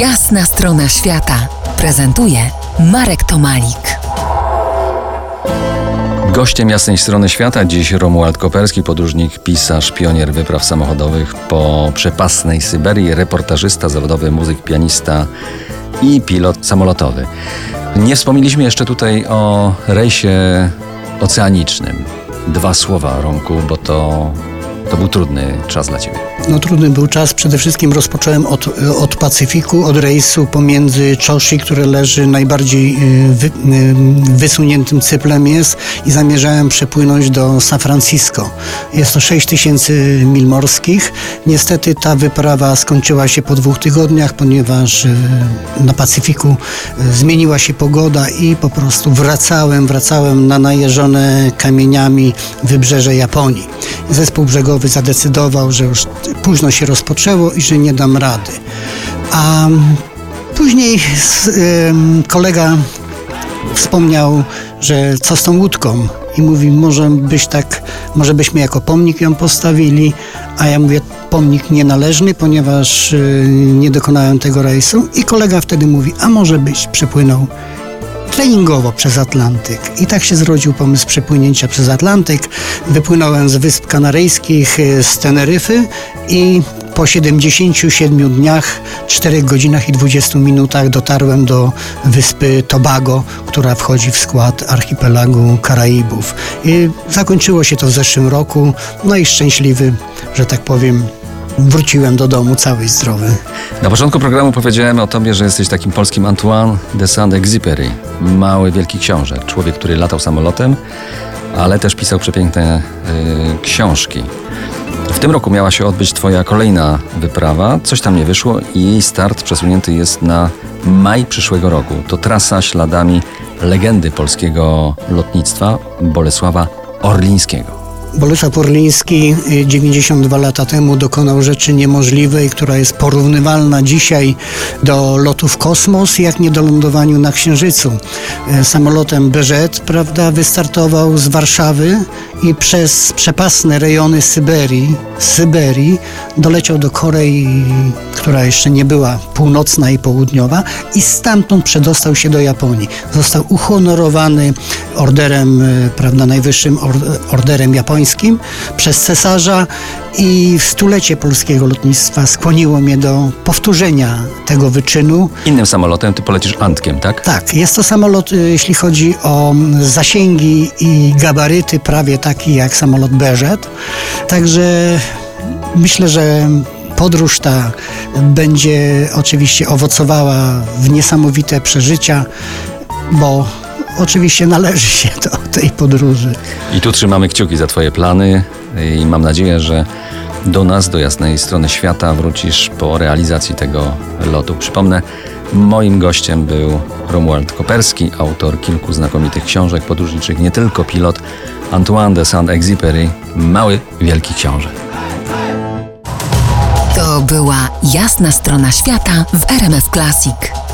Jasna strona świata prezentuje Marek Tomalik. Gościem jasnej strony świata dziś Romuald Koperski, podróżnik, pisarz, pionier wypraw samochodowych po przepasnej Syberii, reportażysta, zawodowy muzyk, pianista i pilot samolotowy. Nie wspomnieliśmy jeszcze tutaj o rejsie oceanicznym. Dwa słowa, Romku, bo to, to był trudny czas dla Ciebie. No trudny był czas. Przede wszystkim rozpocząłem od, od Pacyfiku, od rejsu pomiędzy Choshi, które leży najbardziej y, wy, y, wysuniętym cyplem jest i zamierzałem przepłynąć do San Francisco. Jest to 6 tysięcy mil morskich. Niestety ta wyprawa skończyła się po dwóch tygodniach, ponieważ y, na Pacyfiku zmieniła się pogoda i po prostu wracałem, wracałem na najeżone kamieniami wybrzeże Japonii. Zespół brzegowy zadecydował, że już późno się rozpoczęło i że nie dam rady. A później kolega wspomniał, że co z tą łódką? I mówi, może byś tak, może byśmy jako pomnik ją postawili, a ja mówię, pomnik nienależny, ponieważ y, nie dokonałem tego rejsu. I kolega wtedy mówi, a może byś przepłynął treningowo przez Atlantyk. I tak się zrodził pomysł przepłynięcia przez Atlantyk. Wypłynąłem z Wysp Kanaryjskich, e, z Teneryfy i po 77 dniach, 4 godzinach i 20 minutach dotarłem do wyspy Tobago, która wchodzi w skład archipelagu Karaibów. I zakończyło się to w zeszłym roku, no i szczęśliwy, że tak powiem, wróciłem do domu cały zdrowy. Na początku programu powiedziałem o tobie, że jesteś takim polskim Antoine de Saint-Exupéry. Mały, wielki książę. Człowiek, który latał samolotem, ale też pisał przepiękne y, książki. W tym roku miała się odbyć Twoja kolejna wyprawa. Coś tam nie wyszło i jej start przesunięty jest na maj przyszłego roku. To trasa śladami legendy polskiego lotnictwa Bolesława Orlińskiego. Bolesław Orliński 92 y, lata temu dokonał rzeczy niemożliwej, która jest porównywalna dzisiaj do lotu w kosmos, jak nie do lądowaniu na Księżycu. Y, samolotem BZ, prawda, wystartował z Warszawy i przez przepasne rejony Syberii, Syberii doleciał do Korei, która jeszcze nie była północna i południowa i stamtąd przedostał się do Japonii. Został uhonorowany orderem, y, prawda, najwyższym orderem japońskim przez cesarza i w stulecie polskiego lotnictwa skłoniło mnie do powtórzenia tego wyczynu. Innym samolotem ty polecisz Antkiem, tak? Tak, jest to samolot, y, jeśli chodzi o zasięgi i gabaryty, prawie taki jak samolot Beżet. Także myślę, że podróż ta będzie oczywiście owocowała w niesamowite przeżycia, bo oczywiście należy się do tej podróży. I tu trzymamy kciuki za Twoje plany i mam nadzieję, że do nas, do jasnej strony świata wrócisz po realizacji tego lotu. Przypomnę, moim gościem był Romuald Koperski, autor kilku znakomitych książek podróżniczych, nie tylko pilot Antoine de Saint-Exupéry, mały, wielki książę. To była jasna strona świata w RMF Classic.